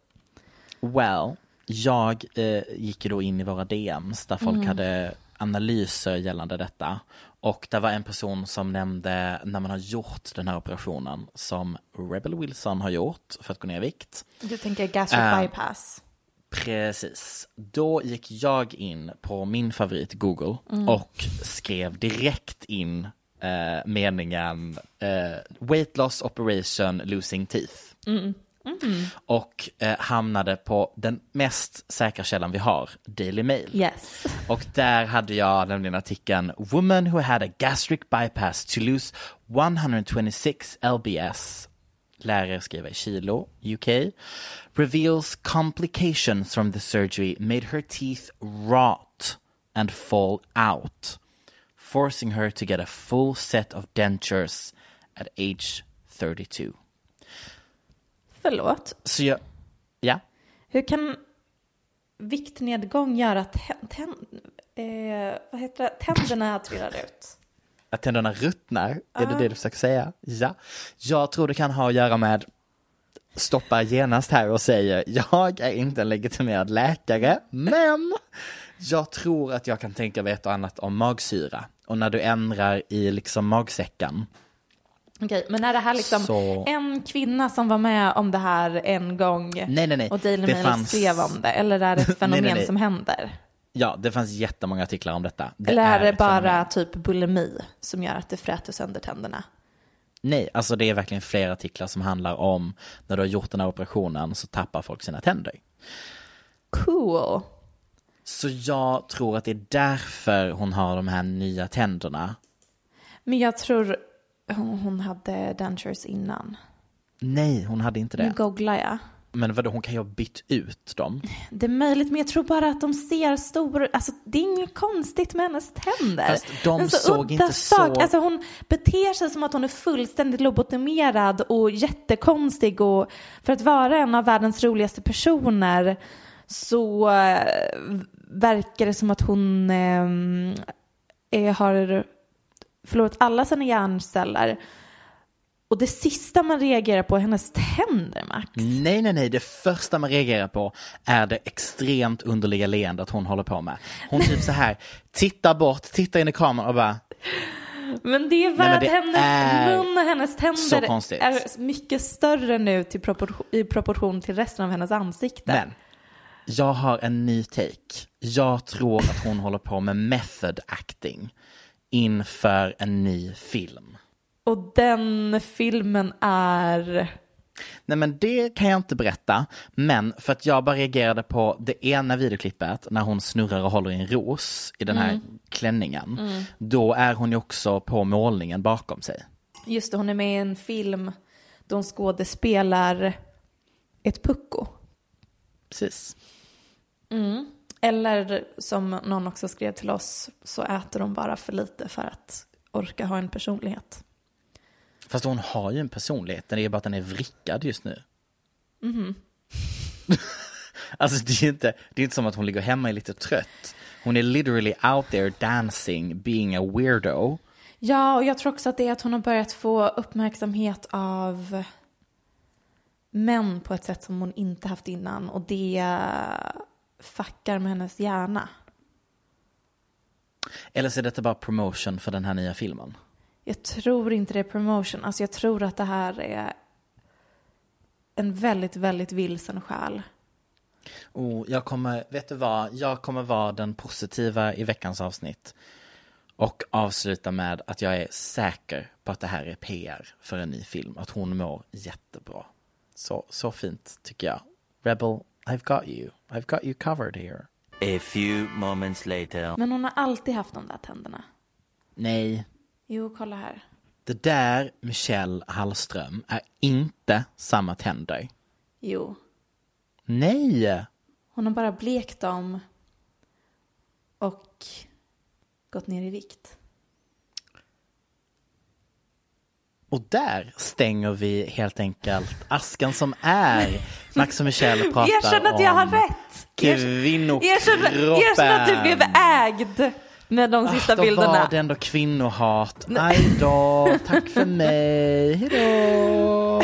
Well, jag eh, gick då in i våra DMs där folk hade analyser gällande detta. Och det var en person som nämnde när man har gjort den här operationen som Rebel Wilson har gjort för att gå ner i vikt. Du tänker gastric Äh. bypass. Precis. Då gick jag in på min favorit Google och skrev direkt in eh, meningen eh, weight loss operation losing teeth. Och eh, hamnade på den mest säkra källan vi har, Daily Mail. Yes. Och där hade jag nämligen artikeln Woman who had a gastric bypass to lose 126 lbs lärare skriver i kilo, UK, reveals complications from the surgery made her teeth rot and fall out, forcing her to get a full set of dentures at age 32. Förlåt. Så jag, ja, Hur kan viktnedgång göra att eh, vad heter det? tänderna trillar ut? att tänderna ruttnar, är det det du försöker säga? Ja. Jag tror det kan ha att göra med stoppar genast här och säger jag är inte en legitimerad läkare, men jag tror att jag kan tänka mig ett och annat om magsyra. Och när du ändrar i liksom magsäcken, Okej, men är det här liksom Så- en kvinna som var med om det här en gång Nej, nej, nej. och Daily Det Mail fanns- skrev om det? Eller är det ett fenomen nej, nej. som händer? ja det fanns jättemånga artiklar om detta. Det Eller är det ett bara fenomen. typ bulimi som gör att det fräter sönder tänderna? Nej, alltså det är verkligen flera artiklar som handlar om när du har gjort den här operationen så tappar folk sina tänder. Cool. Så jag tror att det är därför hon har de här nya tänderna. Men jag tror hon, hon hade dentures innan. Nej, hon hade inte Nu det. googlar jag. Men vadå, hon kan ju ha bytt ut dem. Det är möjligt, men jag tror bara att de ser stora... Alltså, det är inget konstigt med hennes tänder. Fast de En så såg inte sak. så- Alltså, hon beter sig som att hon är fullständigt lobotomerad och jättekonstig. Och för att vara en av världens roligaste personer så eh, verkar det som att hon eh, är, har förlorat alla sina hjärnceller. Och det sista man reagerar på är hennes tänder, Max. Nej, nej, nej. Det första man reagerar på är det extremt underliga leendet hon håller på med. Hon typ så här, tittar bort, tittar in i kameran och bara, Men det är det hennes mun och hennes tänder är mycket större nu till proportion, i proportion till resten av hennes ansikte. men jag har en ny take. Jag tror att hon håller på med method acting inför en ny film. Och den filmen är... Nej men det kan jag inte berätta, men för att jag bara reagerade på det ena videoklippet när hon snurrar och håller i en ros i den här klänningen. Då är hon ju också på målningen bakom sig. Just det, hon är med i en film då hon skådespelar ett pucko. Precis. Eller som någon också skrev till oss så äter hon bara för lite för att orka ha en personlighet. Fast hon har ju en personlighet, det är bara att den är vrickad just nu. alltså det är ju inte, det är inte som att hon ligger hemma och är lite trött. Hon är literally out there dancing, being a weirdo. Ja, och jag tror också att det är att hon har börjat få uppmärksamhet av män på ett sätt som hon inte haft innan. Och det fuckar med hennes hjärna. Eller så är detta bara promotion för den här nya filmen? Jag tror inte det är promotion. Alltså jag tror att det här är en väldigt, väldigt vilsen själ. Oh, jag kommer, vet du vad, jag kommer vara den positiva i veckans avsnitt. Och avsluta med att jag är säker på att det här är PR för en ny film. Att hon mår jättebra. Så, så fint tycker jag. Rebel, I've got you. I've got you covered here. A few moments later. Men hon har alltid haft de där tänderna. Nej, Jo, kolla här. det där Michelle Hallström är inte samma tänder. Jo. Nej! Hon har bara blekt dem och gått ner i vikt. Och där stänger vi helt enkelt askan som är. Max och Michelle pratar Erkänn att jag har om rätt! kvinnokroppen. Erkänn, att du blev ägd med de sista Ah, då bilderna. var det ändå kvinnohat. Aj då, tack för mig. Hejdå.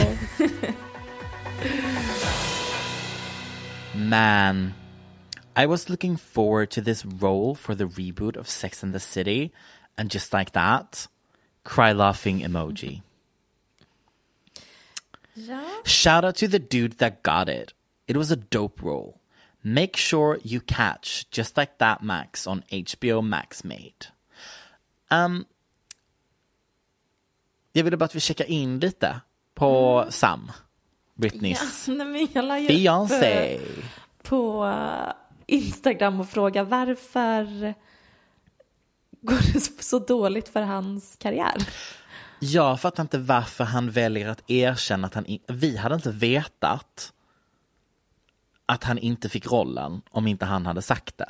Man, I was looking forward to this role for the reboot of Sex and the City, and just like that, cry laughing emoji. Ja. Shout out to the dude that got it. It was a dope role. Make sure you catch Just Like That Max on HBO Max Made. Um, jag ville bara att vi checkar in lite på Sam, Britneys Ja, nej, fiancé. eh, på eh, Instagram och fråga varför går det så dåligt för hans karriär? Jag fattar inte varför han väljer att erkänna att han... Vi hade inte vetat att han inte fick rollen om inte han hade sagt det.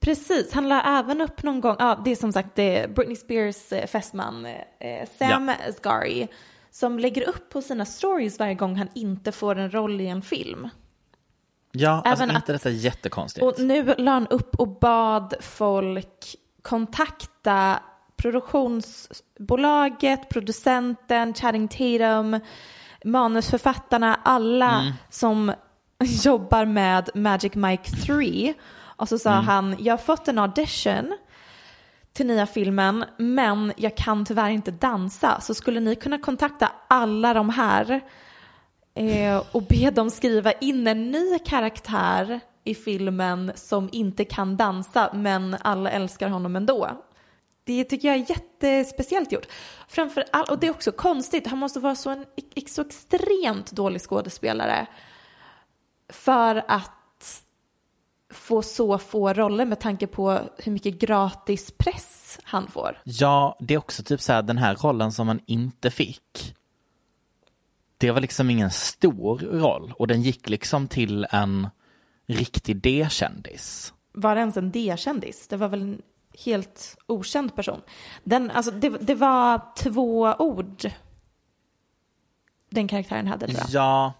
Precis, han la även upp någon gång, ja det är som sagt Britney Spears eh, fästman eh, Sam Asghari som lägger upp på sina stories varje gång han inte får en roll i en film. Ja, alltså Även inte att- detta jättekonstigt. Och nu la han upp och bad folk kontakta produktionsbolaget, producenten, Channing Tatum, manusförfattarna, alla Mm. som jobbar med Magic Mike 3. Och så sa Mm. han, jag har fått en audition till nya filmen, men jag kan tyvärr inte dansa. Så skulle ni kunna kontakta alla de här eh, och be dem skriva in en ny karaktär i filmen som inte kan dansa, men alla älskar honom ändå. Det tycker jag är jättespeciellt gjort. Framför allt, och det är också konstigt, han måste vara så en så extremt dålig skådespelare för att få så få roller med tanke på hur mycket gratis press han får. Ja, det är också typ så här, den här rollen som han inte fick. Det var liksom ingen stor roll och den gick liksom till en riktig D-kändis. Var det ens en D-kändis? Det var väl en helt okänd person. Den, alltså, det, det var två ord den karaktären hade tror jag. Ja,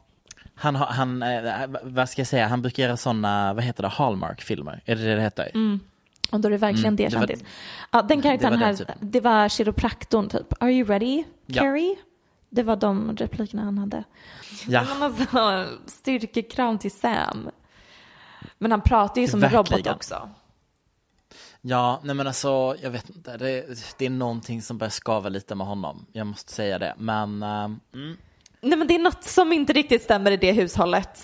han har, han, eh, vad ska jag säga, han brukar göra sådana, vad heter det, Hallmark-filmer? Är det det det heter? Mm. Och då är det verkligen Mm, det D-kändis. Ja, den karaktären det här, typen. det var kiropraktorn typ. Are you ready, Ja. Carrie? Det var de replikerna han hade. Ja. Men alltså, styrkekram till Sam. Men han pratar ju som en robot Verkligen. också. Ja, nej men alltså, jag vet inte, det, det är någonting som börjar skava lite med honom, jag måste säga det, men eh, mm, Nej men det är något som inte riktigt stämmer i det hushållet.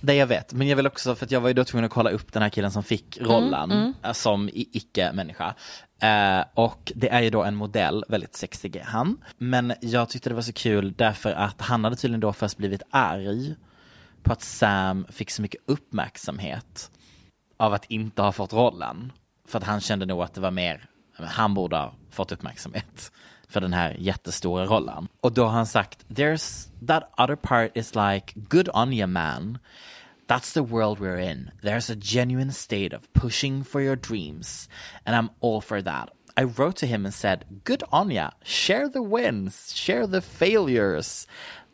Det jag vet, men jag vill också, för att jag var ju då tvungen att kolla upp den här killen som fick rollen Mm, eh, som i- icke-människa. Eh, och det är ju då en modell, väldigt sexig är han. Men jag tyckte det var så kul därför att han hade tydligen då först blivit arg på att Sam fick så mycket uppmärksamhet av att inte ha fått rollen. För att han kände nog att det var mer, han borde ha fått uppmärksamhet för den här jättestora rollen. Och då har han sagt, there's that other part is like, good on you man. That's the world we're in. There's a genuine state of pushing for your dreams, and I'm all for that. I wrote to him and said, Good on ya. Share the wins, share the failures.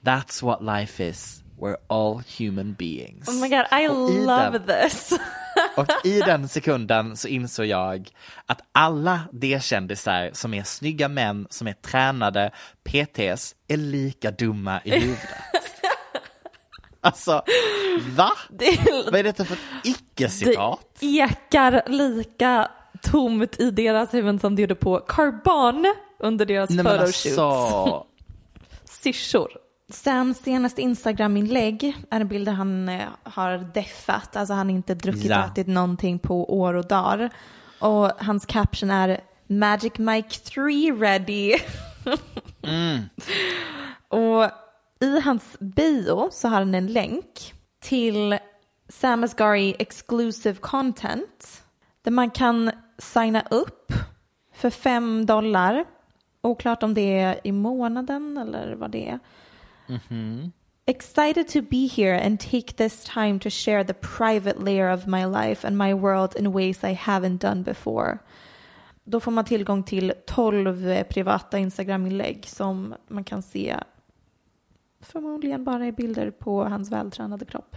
That's what life is. We're all human beings. Oh my god, I love den- this. Och i den sekunden så insåg jag att alla D-kändisar som är snygga män, som är tränade PTs, är lika dumma i huvudet. Alltså, va? Vad är detta för ett icke-citat? Det ekar lika tomt i deras huvuden som det gjorde på Carbon under deras photoshoots. alltså. Syrsor. Sams senaste Instagram-inlägg är en bild där han eh, har deffat, alltså han har inte druckit Ja. och ätit någonting på år och dagar. Och hans caption är Magic Mike 3 ready. Och i hans bio så har han en länk till Sam Asghari exclusive content där man kan signa upp för fem dollar. Oklart om det är i månaden eller vad det är. Excited to be here and take this time to share the private layer of my life and my world in ways I haven't done before. Då får man tillgång till 12 eh, privata Instagram-inlägg som man kan se förmodligen bara är bilder på hans vältränade kropp.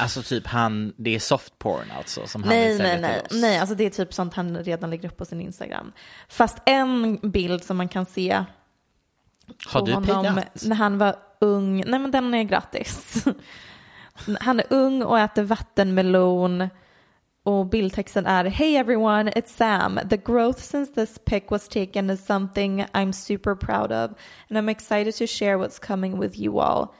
Alltså typ han, det är soft porn alltså som han Nej, vill nej, sälja nej. till oss. Nej, alltså det är typ sånt han redan lägger upp på sin Instagram. Fast en bild som man kan se Har du payat? när han var ung. Nej, men den är gratis. han är ung och äter vattenmelon. Och bildtexten är Hey everyone, it's Sam. The growth since this pic was taken is something I'm super proud of and I'm excited to share what's coming with you all.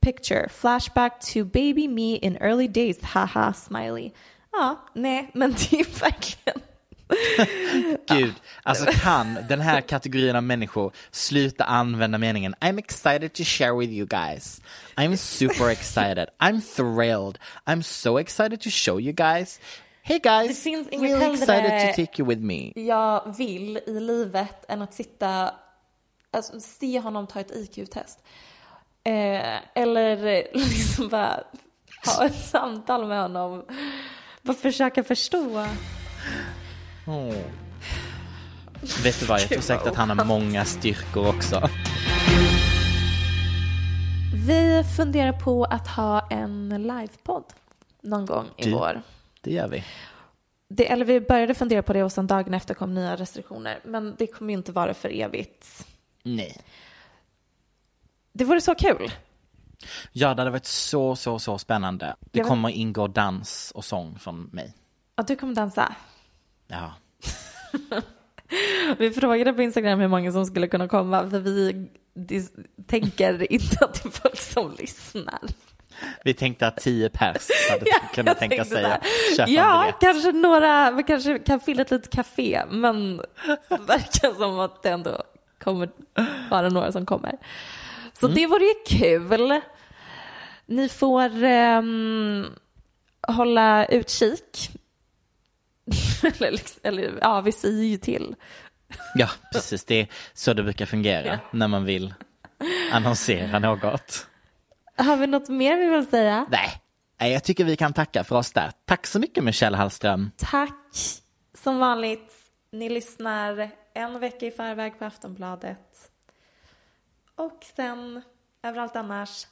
Picture, flashback to baby me in early days, haha, smiley. Ja, nej, men det är verkligen... Gud, alltså kan den här kategorin av människor sluta använda meningen I'm excited to share with you guys. I'm super excited. I'm thrilled. I'm so excited to show you guys. Hey guys, Det finns inget really excited to take you with me. jag vill i livet än att sitta, alltså se honom ta ett IQ-test. Eh, eller liksom bara ha ett samtal med honom. Bara försöka förstå. Åh. Vet du vad, jag tror säkert att han har många styrkor också. Vi funderar på att ha en livepodd någon gång i Du- vår. Det gör vi. Det, eller vi började fundera på det och sen dagen efter kom nya restriktioner. Men det kommer ju inte vara för evigt. Nej. Det vore så kul. Ja, det hade varit så, så, så spännande. Det kommer ingå dans och sång från mig. Att du kommer dansa. Ja. Vi frågade på Instagram hur många som skulle kunna komma för vi tänker inte att det är folk som lyssnar. Vi tänkte att tio pers hade Ja, kunnat tänka sig att köpa Ja, kanske några, vi kanske kan fylla ett litet café men det verkar som att det ändå kommer vara några som kommer. Så det vore ju kul. Ni får ehm, hålla utkik. eller, liksom, eller ja, vi säger ju till. Ja, precis. Det är så det brukar fungera när man vill annonsera något. Har vi något mer vi vill säga? Nej, Nej, jag tycker vi kan tacka för oss där. Tack så mycket Michelle Hallström. Tack som vanligt. Ni lyssnar en vecka i förväg på Aftonbladet. Och sen överallt annars,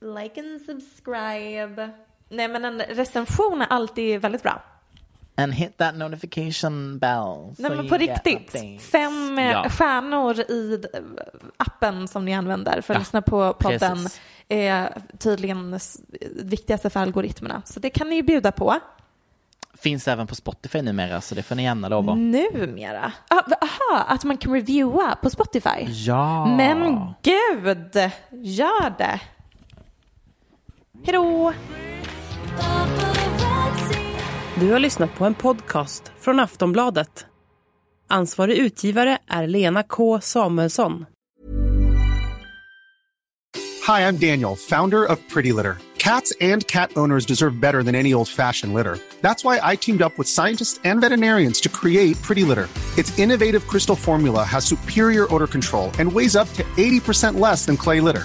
like and subscribe. Nej men en recension är alltid väldigt bra. And hit that notification bell. Nej so men på riktigt. Fem eh, Ja. stjärnor i d- appen som ni använder för att Ja, lyssna på podden precis. är tydligen s- viktigaste för algoritmerna. Så det kan ni ju bjuda på. Finns även på Spotify numera så det får ni gärna lova. Numera? Ah, Aha, att man kan reviewa på Spotify? Ja. Men gud, gör det! Hejdå! Du har lyssnat på en podcast från Aftonbladet. Ansvarig utgivare är Lena K Samuelsson. Hi, I'm Daniel, founder of Pretty Litter. Cats and cat owners deserve better than any old fashioned litter. That's why I teamed up with scientists and veterinarians to create Pretty Litter. Its innovative crystal formula has superior odor control and weighs up to 80% less than clay litter.